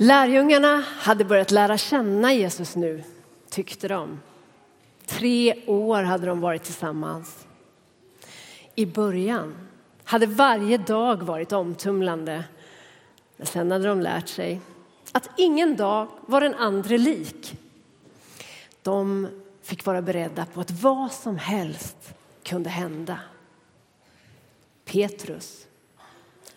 Lärjungarna hade börjat lära känna Jesus nu, tyckte de. Tre år hade de varit tillsammans. I början hade varje dag varit omtumlande. Men sen hade de lärt sig att ingen dag var den andra lik. De fick vara beredda på att vad som helst kunde hända. Petrus,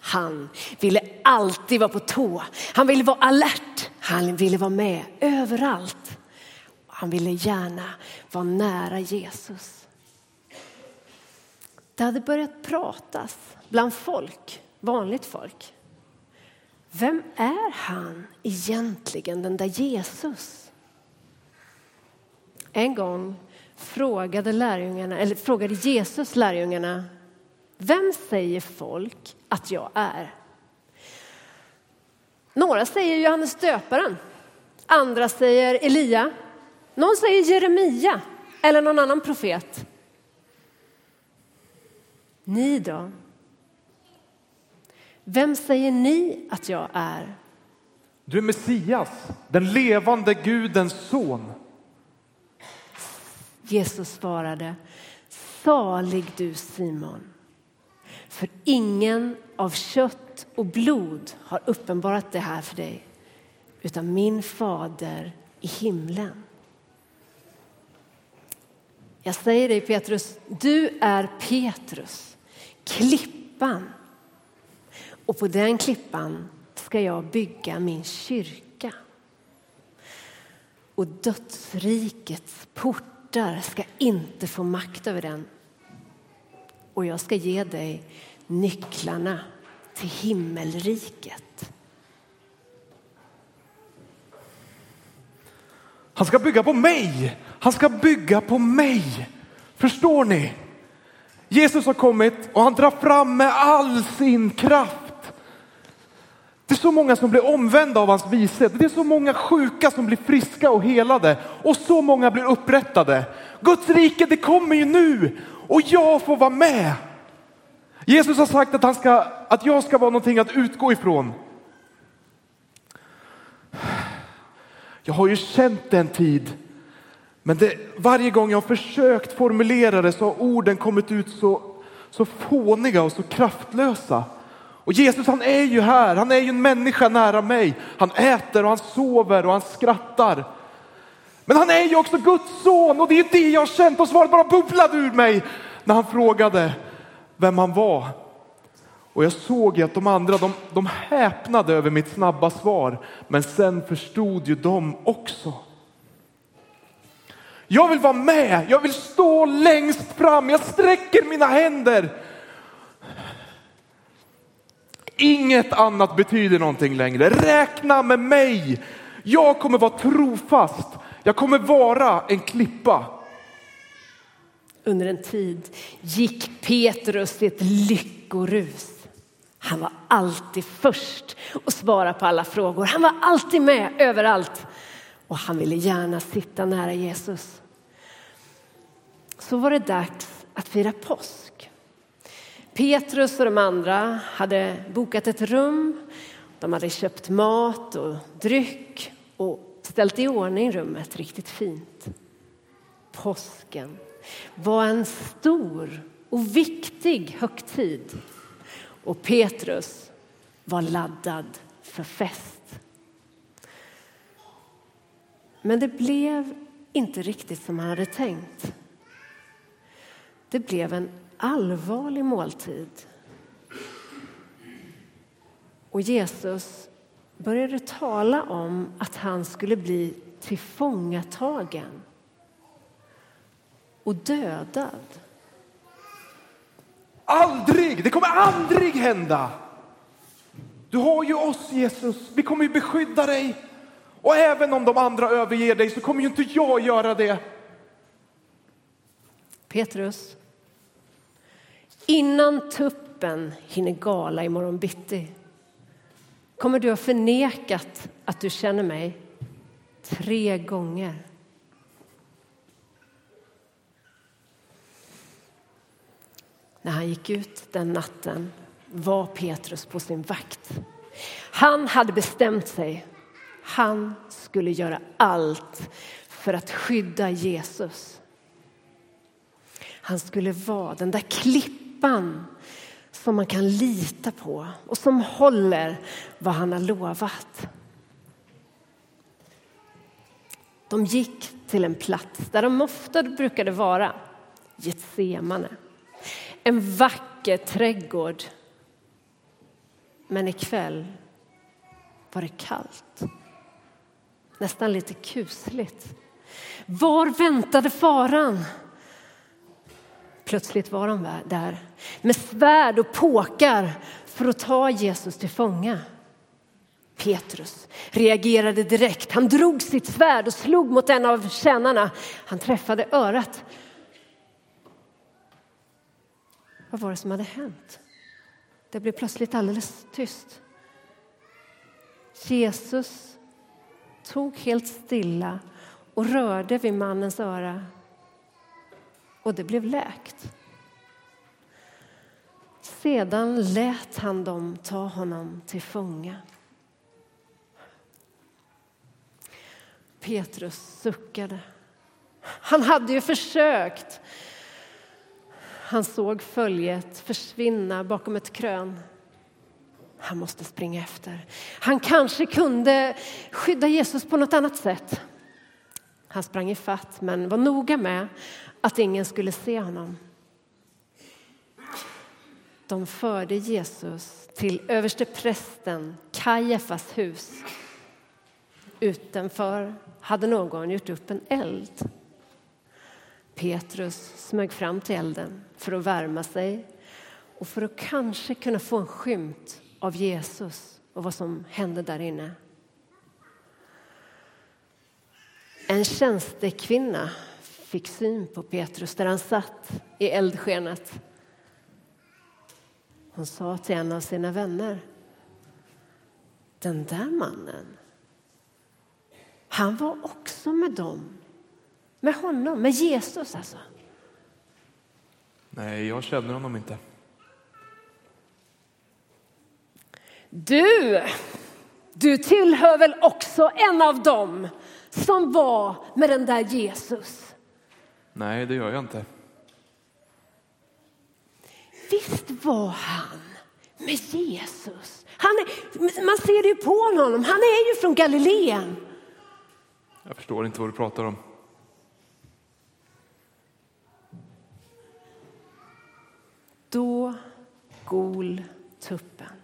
han ville alltid vara på tå. Han ville vara alert. Han ville vara med överallt. Han ville gärna vara nära Jesus. Det hade börjat pratas bland folk, vanligt folk. Vem är han egentligen, den där Jesus? En gång frågade, lärjungarna, eller frågade Jesus lärjungarna vem säger folk att jag är? Några säger Johannes döparen, andra säger Elia, någon säger Jeremia eller någon annan profet. Ni då? Vem säger ni att jag är? Du är Messias, den levande Gudens son. Jesus svarade, salig du Simon. För ingen av kött och blod har uppenbarat det här för dig, utan min fader i himlen. Jag säger dig Petrus, du är Petrus, klippan. Och på den klippan ska jag bygga min kyrka. Och dödsrikets portar ska inte få makt över den. Och jag ska ge dig nycklarna till himmelriket. Han ska bygga på mig. Han ska bygga på mig. Förstår ni? Jesus har kommit och han drar fram med all sin kraft. Det är så många som blir omvända av hans vishet. Det är så många sjuka som blir friska och helade och så många blir upprättade. Guds rike, det kommer ju nu och jag får vara med. Jesus har sagt att, han ska, att jag ska vara någonting att utgå ifrån. Jag har ju känt det en tid, men det, varje gång jag har försökt formulera det så har orden kommit ut så, så fåniga och så kraftlösa. Och Jesus han är ju här, han är ju en människa nära mig. Han äter och han sover och han skrattar. Men han är ju också Guds son och det är det jag har känt och svaret bara bubblade ur mig när han frågade vem han var. Och jag såg ju att de andra, de, de häpnade över mitt snabba svar. Men sen förstod ju de också. Jag vill vara med, jag vill stå längst fram, jag sträcker mina händer. Inget annat betyder någonting längre. Räkna med mig. Jag kommer vara trofast. Jag kommer vara en klippa. Under en tid gick Petrus i ett lyckorus. Han var alltid först och svara på alla frågor. Han var alltid med överallt och han ville gärna sitta nära Jesus. Så var det dags att fira påsk. Petrus och de andra hade bokat ett rum. De hade köpt mat och dryck och ställt i ordning rummet riktigt fint. Påsken var en stor och viktig högtid och Petrus var laddad för fest. Men det blev inte riktigt som han hade tänkt. Det blev en allvarlig måltid. Och Jesus började tala om att han skulle bli tillfångatagen och dödad. Aldrig! Det kommer aldrig hända! Du har ju oss Jesus, vi kommer ju beskydda dig. Och även om de andra överger dig så kommer ju inte jag göra det. Petrus, innan tuppen hinner gala imorgon bitti kommer du ha förnekat att du känner mig tre gånger. När han gick ut den natten var Petrus på sin vakt. Han hade bestämt sig Han skulle göra allt för att skydda Jesus. Han skulle vara den där klippan som man kan lita på och som håller vad han har lovat. De gick till en plats där de ofta brukade vara, Getsemane. En vacker trädgård. Men ikväll var det kallt. Nästan lite kusligt. Var väntade faran? Plötsligt var de där med svärd och påkar för att ta Jesus till fånga. Petrus reagerade direkt. Han drog sitt svärd och slog mot en av tjänarna. Han träffade örat. Vad var det som hade hänt? Det blev plötsligt alldeles tyst. Jesus tog helt stilla och rörde vid mannens öra och det blev läkt. Sedan lät han dem ta honom till fånga. Petrus suckade. Han hade ju försökt. Han såg följet försvinna bakom ett krön. Han måste springa efter. Han kanske kunde skydda Jesus på något annat sätt. Han sprang i fatt, men var noga med att ingen skulle se honom. De förde Jesus till översteprästen Kajafas hus. Utanför hade någon gjort upp en eld. Petrus smög fram till elden för att värma sig och för att kanske kunna få en skymt av Jesus och vad som hände där inne. En tjänstekvinna fick syn på Petrus där han satt i eldskenet. Hon sa till en av sina vänner Den där mannen, han var också med dem. Med honom, med Jesus alltså. Nej, jag känner honom inte. Du, du tillhör väl också en av dem som var med den där Jesus? Nej, det gör jag inte. Visst var han med Jesus? Han är, man ser det ju på honom, han är ju från Galileen. Jag förstår inte vad du pratar om. Då gol tuppen.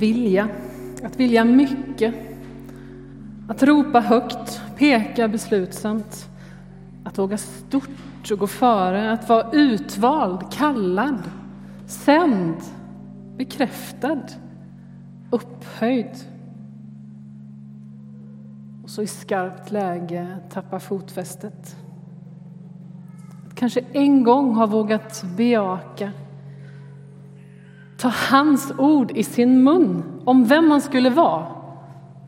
Vilja, att vilja mycket. Att ropa högt, peka beslutsamt. Att våga stort och gå före, att vara utvald, kallad, sänd, bekräftad, upphöjd. Och så i skarpt läge tappa fotfästet. Att kanske en gång ha vågat bejaka ta hans ord i sin mun om vem man skulle vara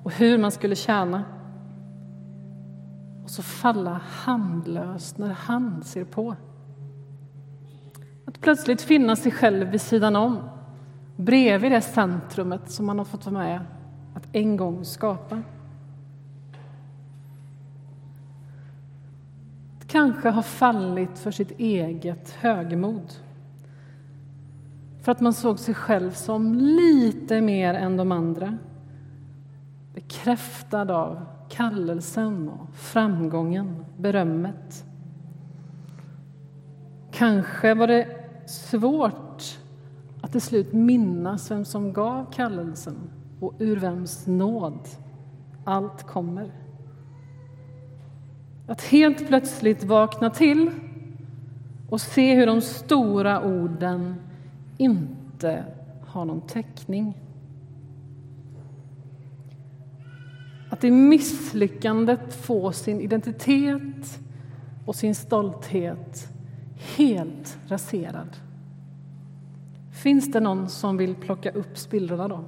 och hur man skulle tjäna. Och så falla handlös när han ser på. Att plötsligt finna sig själv vid sidan om, bredvid det centrumet som man har fått vara med att en gång skapa. Att kanske ha fallit för sitt eget högmod för att man såg sig själv som lite mer än de andra. Bekräftad av kallelsen och framgången, berömmet. Kanske var det svårt att till slut minnas vem som gav kallelsen och ur vems nåd allt kommer. Att helt plötsligt vakna till och se hur de stora orden inte har någon täckning. Att i misslyckandet få sin identitet och sin stolthet helt raserad. Finns det någon som vill plocka upp spillrorna då?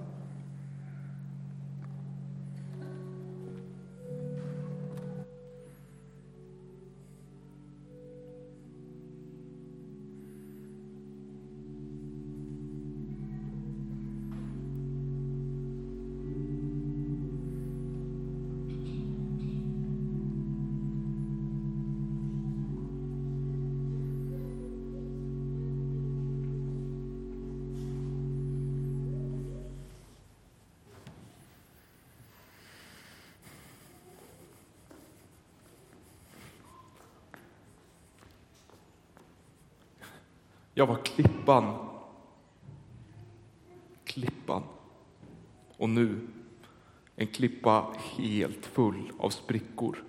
Jag var klippan. Klippan. Och nu en klippa helt full av sprickor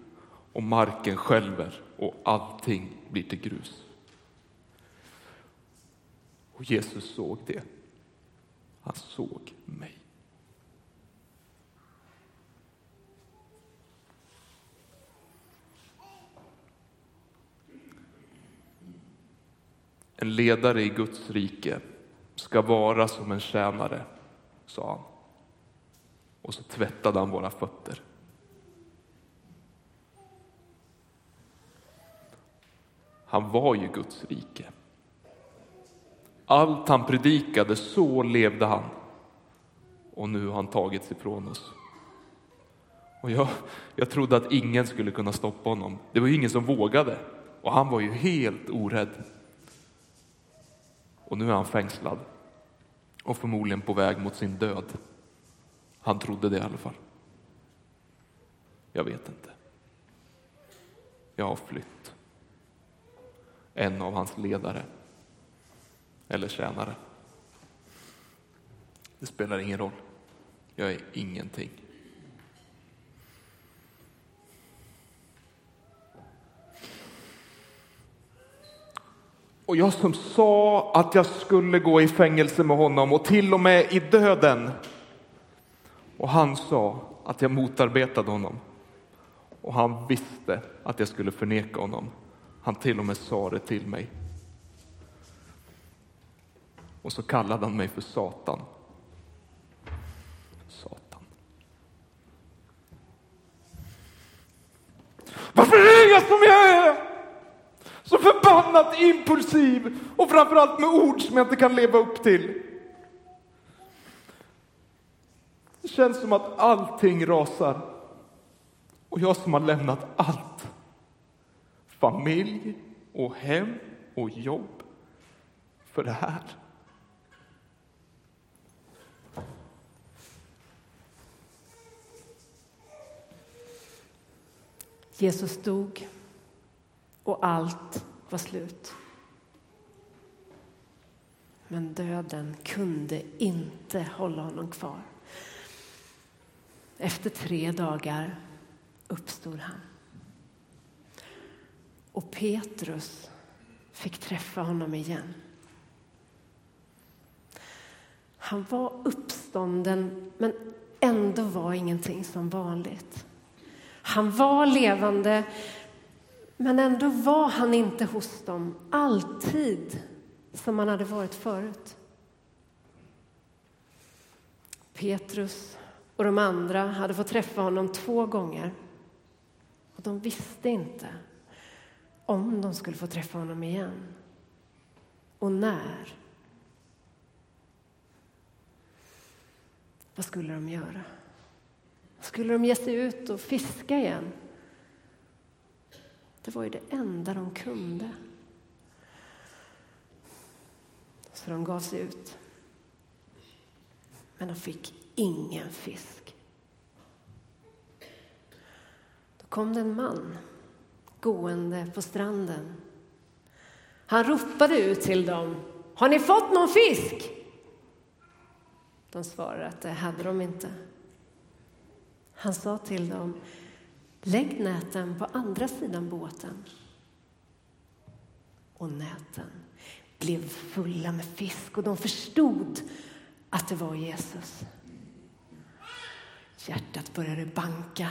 och marken skälver och allting blir till grus. Och Jesus såg det. Han såg mig. En ledare i Guds rike ska vara som en tjänare, sa han. Och så tvättade han våra fötter. Han var ju Guds rike. Allt han predikade, så levde han. Och nu har han tagits ifrån oss. Och jag, jag trodde att ingen skulle kunna stoppa honom. Det var ju ingen som vågade. Och han var ju helt orädd. Och nu är han fängslad och förmodligen på väg mot sin död. Han trodde det i alla fall. Jag vet inte. Jag har flytt. En av hans ledare eller tjänare. Det spelar ingen roll. Jag är ingenting. Och jag som sa att jag skulle gå i fängelse med honom och till och med i döden. Och han sa att jag motarbetade honom. Och han visste att jag skulle förneka honom. Han till och med sa det till mig. Och så kallade han mig för Satan. Satan. Varför är jag som jag är? Så förbannat impulsiv och framförallt med ord som jag inte kan leva upp till. Det känns som att allting rasar. Och jag som har lämnat allt. Familj och hem och jobb för det här. Jesus dog och allt var slut. Men döden kunde inte hålla honom kvar. Efter tre dagar uppstod han. Och Petrus fick träffa honom igen. Han var uppstånden, men ändå var ingenting som vanligt. Han var levande, men ändå var han inte hos dem alltid som han hade varit förut. Petrus och de andra hade fått träffa honom två gånger. Och de visste inte om de skulle få träffa honom igen. Och när. Vad skulle de göra? Skulle de ge sig ut och fiska igen? Det var ju det enda de kunde. Så de gav sig ut. Men de fick ingen fisk. Då kom det en man gående på stranden. Han ropade ut till dem. Har ni fått någon fisk? De svarade att det hade de inte. Han sa till dem. Lägg näten på andra sidan båten. Och näten blev fulla med fisk och de förstod att det var Jesus. Hjärtat började banka.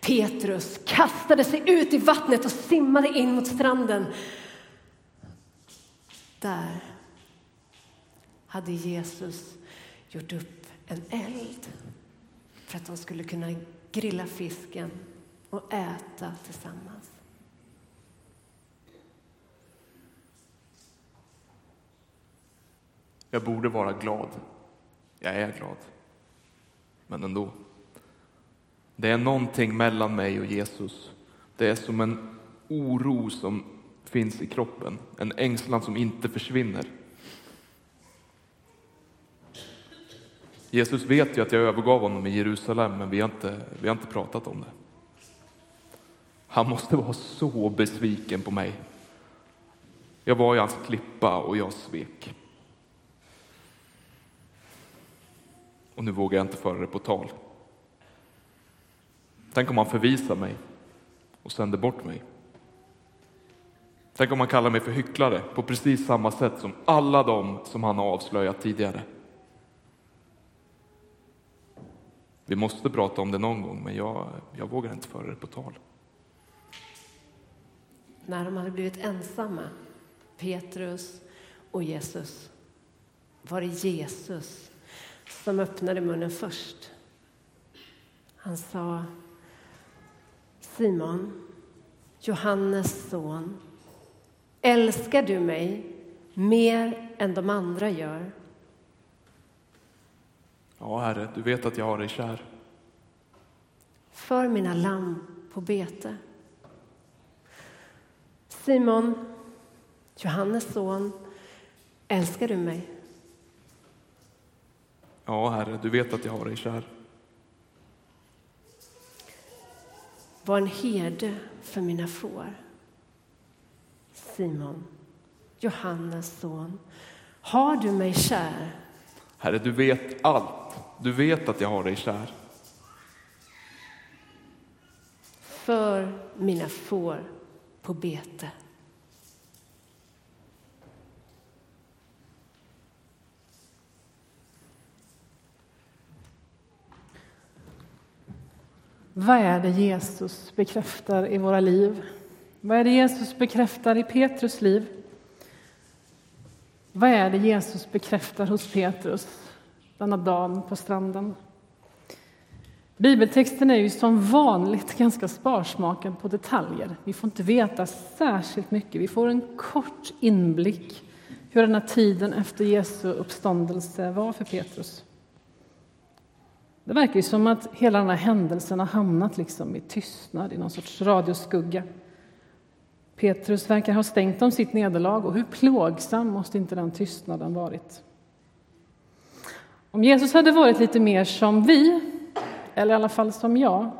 Petrus kastade sig ut i vattnet och simmade in mot stranden. Där hade Jesus gjort upp en eld för att de skulle kunna grilla fisken och äta tillsammans. Jag borde vara glad. Jag är glad. Men ändå. Det är någonting mellan mig och Jesus. Det är som en oro som finns i kroppen, en ängslan som inte försvinner. Jesus vet ju att jag övergav honom i Jerusalem, men vi har inte, vi har inte pratat om det. Han måste vara så besviken på mig. Jag var i hans klippa och jag svek. Och nu vågar jag inte föra det på tal. Tänk om han förvisar mig och sänder bort mig. Tänk om han kallar mig för hycklare på precis samma sätt som alla de som han har avslöjat tidigare. Vi måste prata om det någon gång, men jag, jag vågar inte föra det på tal. När de hade blivit ensamma, Petrus och Jesus, var det Jesus som öppnade munnen först. Han sa Simon, Johannes son, älskar du mig mer än de andra gör? Ja, Herre, du vet att jag har dig kär. För mina lamm på bete. Simon, Johannes son, älskar du mig? Ja, Herre, du vet att jag har dig kär. Var en herde för mina får. Simon, Johannes son, har du mig kär? Herre, du vet allt. Du vet att jag har dig kär. För mina får på bete. Vad är det Jesus bekräftar i våra liv? Vad är det Jesus bekräftar i Petrus liv? Vad är det Jesus bekräftar hos Petrus denna dag på stranden? Bibeltexten är ju som vanligt ganska sparsmakad på detaljer. Vi får inte veta särskilt mycket. Vi får en kort inblick hur den här tiden efter Jesu uppståndelse var för Petrus. Det verkar ju som att hela den här händelsen har hamnat liksom i tystnad, i någon sorts radioskugga. Petrus verkar ha stängt om sitt nederlag och hur plågsam måste inte den tystnaden varit? Om Jesus hade varit lite mer som vi, eller i alla fall som jag,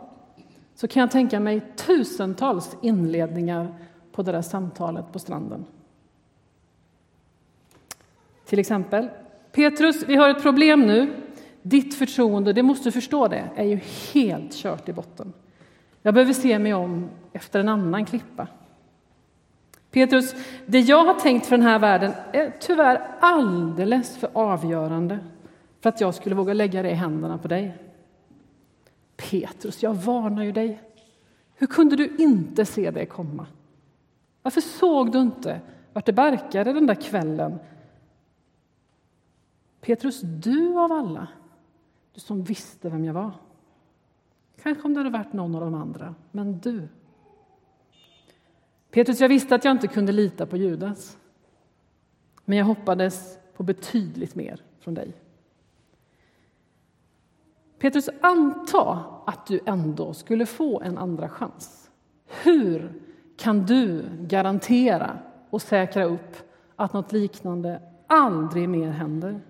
så kan jag tänka mig tusentals inledningar på det där samtalet på stranden. Till exempel, Petrus, vi har ett problem nu. Ditt förtroende, det måste du förstå det, är ju helt kört i botten. Jag behöver se mig om efter en annan klippa. Petrus, det jag har tänkt för den här världen är tyvärr alldeles för avgörande för att jag skulle våga lägga det i händerna på dig. Petrus, jag varnar ju dig. Hur kunde du inte se det komma? Varför såg du inte vart det barkade den där kvällen? Petrus, du av alla, du som visste vem jag var. Kanske om det hade varit någon av de andra, men du. Petrus, jag visste att jag inte kunde lita på Judas. Men jag hoppades på betydligt mer från dig. Petrus, anta att du ändå skulle få en andra chans. Hur kan du garantera och säkra upp att något liknande aldrig mer händer?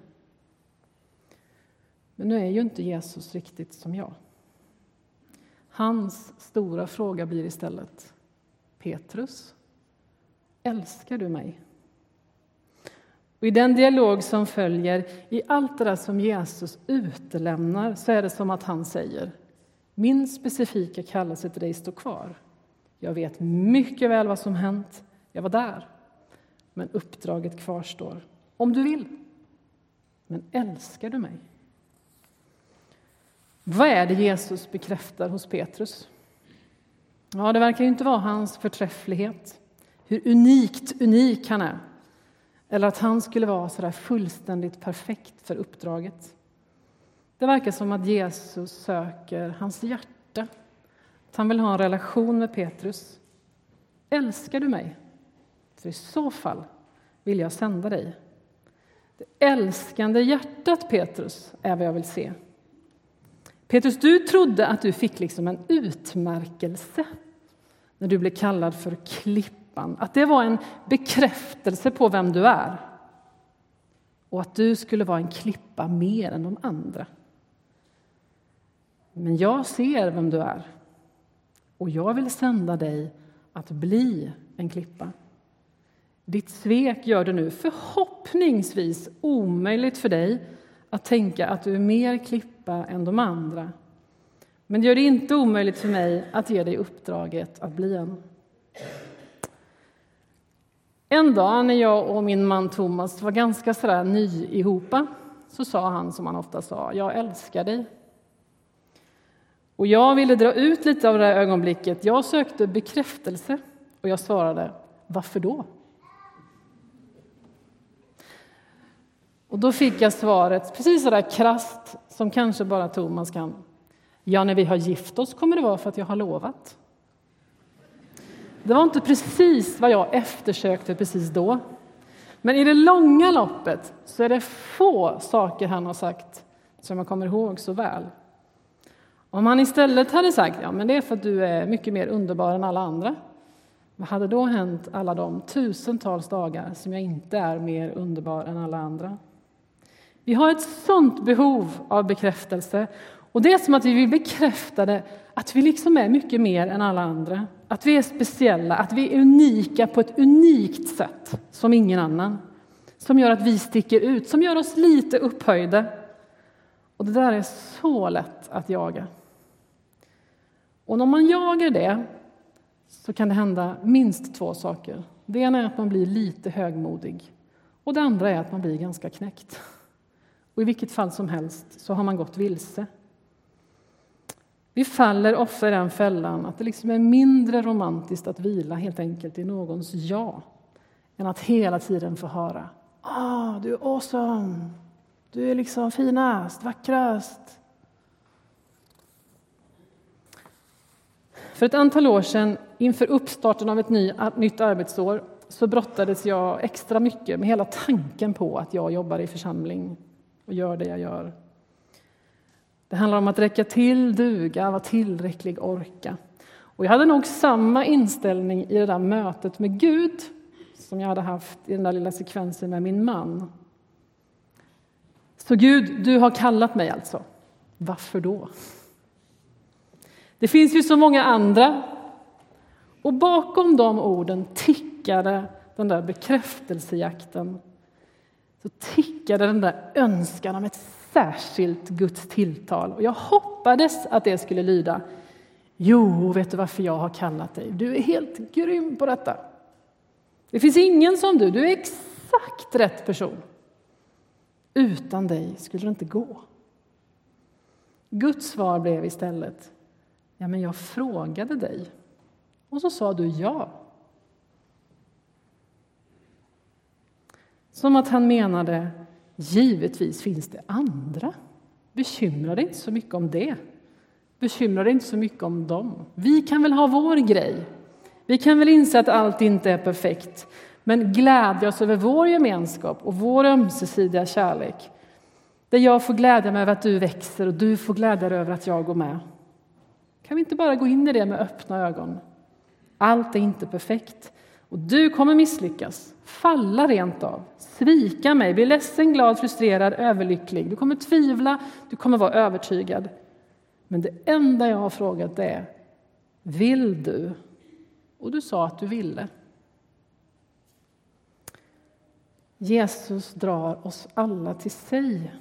Men nu är ju inte Jesus riktigt som jag. Hans stora fråga blir istället Petrus, älskar du mig? Och I den dialog som följer, i allt det där som Jesus utelämnar, så är det som att han säger Min specifika kallelse till dig står kvar. Jag vet mycket väl vad som hänt. Jag var där. Men uppdraget kvarstår. Om du vill. Men älskar du mig? Vad är det Jesus bekräftar hos Petrus? Ja, det verkar inte vara hans förträfflighet, hur unikt unik han är eller att han skulle vara så där fullständigt perfekt för uppdraget. Det verkar som att Jesus söker hans hjärta, att han vill ha en relation med Petrus. Älskar du mig? För i så fall vill jag sända dig. Det älskande hjärtat, Petrus, är vad jag vill se. Petrus, du trodde att du fick liksom en utmärkelse när du blev kallad för klipp klippan. Att det var en bekräftelse på vem du är och att du skulle vara en klippa mer än de andra. Men jag ser vem du är och jag vill sända dig att bli en klippa. Ditt svek gör det nu förhoppningsvis omöjligt för dig att tänka att du är mer klippa än de andra. Men det gör det inte omöjligt för mig att ge dig uppdraget att bli en. En dag när jag och min man Thomas var ganska sådär nyihopa så sa han som han ofta sa, jag älskar dig. Och jag ville dra ut lite av det här ögonblicket. Jag sökte bekräftelse och jag svarade, varför då? Och då fick jag svaret, precis så krast krasst som kanske bara Thomas kan. Ja, när vi har gift oss kommer det vara för att jag har lovat. Det var inte precis vad jag eftersökte precis då. Men i det långa loppet så är det få saker han har sagt som jag kommer ihåg så väl. Om han istället hade sagt ja, men det är för att du är mycket mer underbar än alla andra. Vad hade då hänt alla de tusentals dagar som jag inte är mer underbar än alla andra? Vi har ett sånt behov av bekräftelse. Och det är som att vi vill bekräfta det, att vi liksom är mycket mer än alla andra. Att vi är speciella, att vi är unika på ett unikt sätt som ingen annan. Som gör att vi sticker ut, som gör oss lite upphöjda. Och det där är så lätt att jaga. Och om man jagar det så kan det hända minst två saker. Det ena är att man blir lite högmodig och det andra är att man blir ganska knäckt. Och I vilket fall som helst så har man gått vilse. Vi faller ofta i den fällan att det liksom är mindre romantiskt att vila helt enkelt i någons ja än att hela tiden få höra ah, du är awesome, du är liksom finast, vackrast. För ett antal år sedan, inför uppstarten av ett ny, nytt arbetsår så brottades jag extra mycket med hela tanken på att jag jobbar i församling och gör det jag gör. Det handlar om att räcka till, duga, vara tillräcklig, orka. Och jag hade nog samma inställning i det där mötet med Gud som jag hade haft i den där lilla sekvensen med min man. Så Gud, du har kallat mig alltså. Varför då? Det finns ju så många andra. Och bakom de orden tickade den där bekräftelsejakten så tickade den där önskan om ett särskilt Guds tilltal. Och jag hoppades att det skulle lyda Jo, vet du varför jag har kallat dig? Du är helt grym på detta. Det finns ingen som du, du är exakt rätt person. Utan dig skulle det inte gå. Guds svar blev istället Ja, men jag frågade dig och så sa du ja. Som att han menade, givetvis finns det andra. Bekymra dig inte så mycket om det. Bekymra dig inte så mycket om dem. Vi kan väl ha vår grej. Vi kan väl inse att allt inte är perfekt, men glädja oss över vår gemenskap och vår ömsesidiga kärlek. Där jag får glädja mig över att du växer och du får glädja dig över att jag går med. Kan vi inte bara gå in i det med öppna ögon? Allt är inte perfekt, och du kommer misslyckas, falla rent av, svika mig, bli ledsen, glad, frustrerad, överlycklig. Du kommer tvivla, du kommer vara övertygad. Men det enda jag har frågat är, vill du? Och du sa att du ville. Jesus drar oss alla till sig.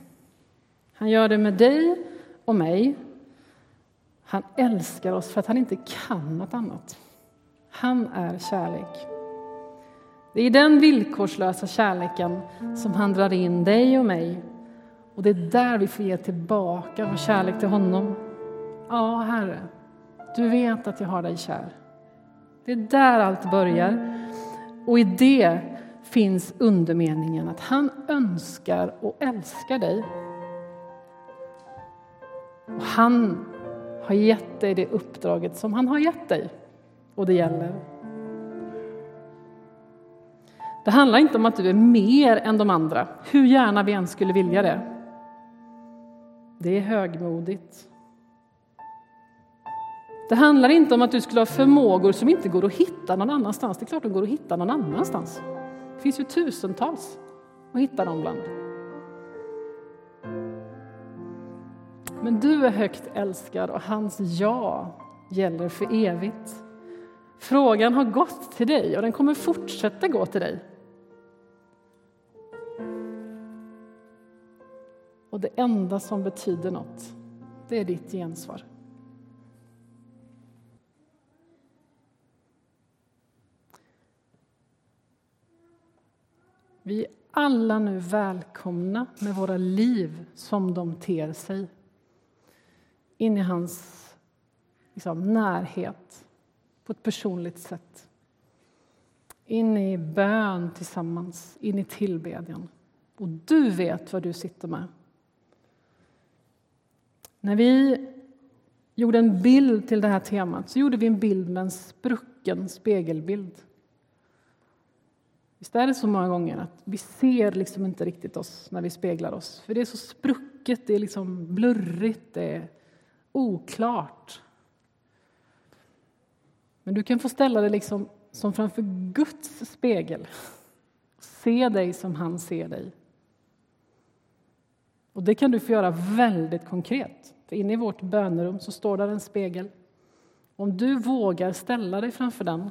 Han gör det med dig och mig. Han älskar oss för att han inte kan något annat. Han är kärlek. Det är den villkorslösa kärleken som han drar in dig och mig. Och det är där vi får ge tillbaka vår kärlek till honom. Ja, Herre, du vet att jag har dig kär. Det är där allt börjar. Och i det finns undermeningen att han önskar och älskar dig. Och han har gett dig det uppdraget som han har gett dig. Och det gäller. Det handlar inte om att du är mer än de andra, hur gärna vi än skulle vilja det. Det är högmodigt. Det handlar inte om att du skulle ha förmågor som inte går att hitta någon annanstans. Det är klart de går att hitta någon annanstans. Det finns ju tusentals att hitta dem bland. Men du är högt älskad och hans ja gäller för evigt. Frågan har gått till dig och den kommer fortsätta gå till dig. Och det enda som betyder något, det är ditt gensvar. Vi är alla nu välkomna med våra liv som de ter sig in i hans liksom, närhet på ett personligt sätt. In i bön tillsammans, in i tillbedjan. Och du vet vad du sitter med. När vi gjorde en bild till det här temat så gjorde vi en bild med en sprucken spegelbild. Visst är det så många gånger att vi ser liksom inte riktigt oss när vi speglar oss. För det är så sprucket, det är liksom blurrigt, det är oklart. Men du kan få ställa dig liksom som framför Guds spegel. Se dig som han ser dig. Och det kan du få göra väldigt konkret. För inne i vårt bönerum så står där en spegel. Om du vågar ställa dig framför den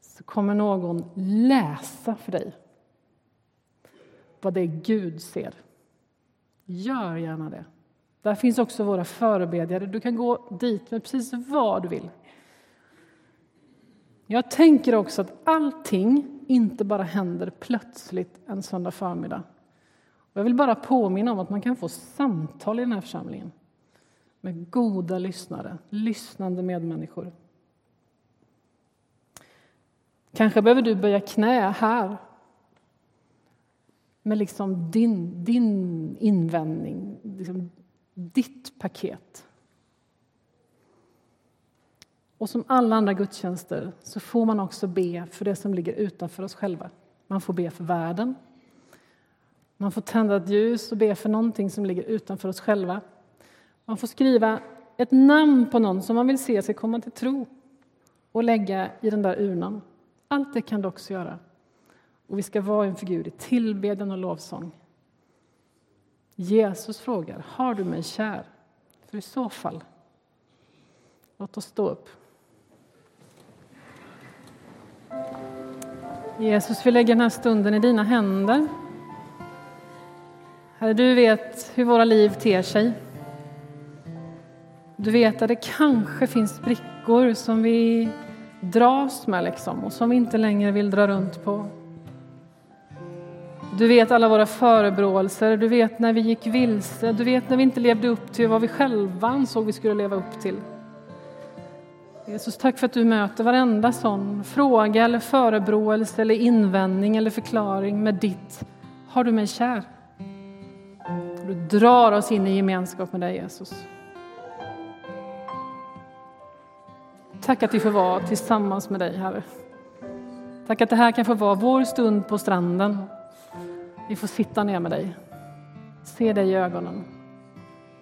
så kommer någon läsa för dig vad det är Gud ser. Gör gärna det. Där finns också våra förebedjare. Du kan gå dit med precis vad du vill. Jag tänker också att allting inte bara händer plötsligt en söndag förmiddag. Jag vill bara påminna om att man kan få samtal i den här församlingen med goda lyssnare, lyssnande medmänniskor. Kanske behöver du böja knä här med liksom din, din invändning, liksom ditt paket. Och som alla andra gudstjänster så får man också be för det som ligger utanför oss själva. Man får be för världen. Man får tända ett ljus och be för någonting som ligger utanför oss själva. Man får skriva ett namn på någon som man vill se sig komma till tro och lägga i den där urnan. Allt det kan du också göra. Och vi ska vara inför Gud i tillbedjan och lovsång. Jesus frågar, har du mig kär? För i så fall, låt oss stå upp. Jesus, vi lägger den här stunden i dina händer. Herre, du vet hur våra liv ter sig. Du vet att det kanske finns sprickor som vi dras med liksom, och som vi inte längre vill dra runt på. Du vet alla våra förebråelser, du vet när vi gick vilse, du vet när vi inte levde upp till vad vi själva ansåg vi skulle leva upp till. Jesus, tack för att du möter varenda sån fråga eller förebråelse eller invändning eller förklaring med ditt Har du mig kär? Du drar oss in i gemenskap med dig, Jesus. Tack att vi får vara tillsammans med dig, Herre. Tack att det här kan få vara vår stund på stranden. Vi får sitta ner med dig, se dig i ögonen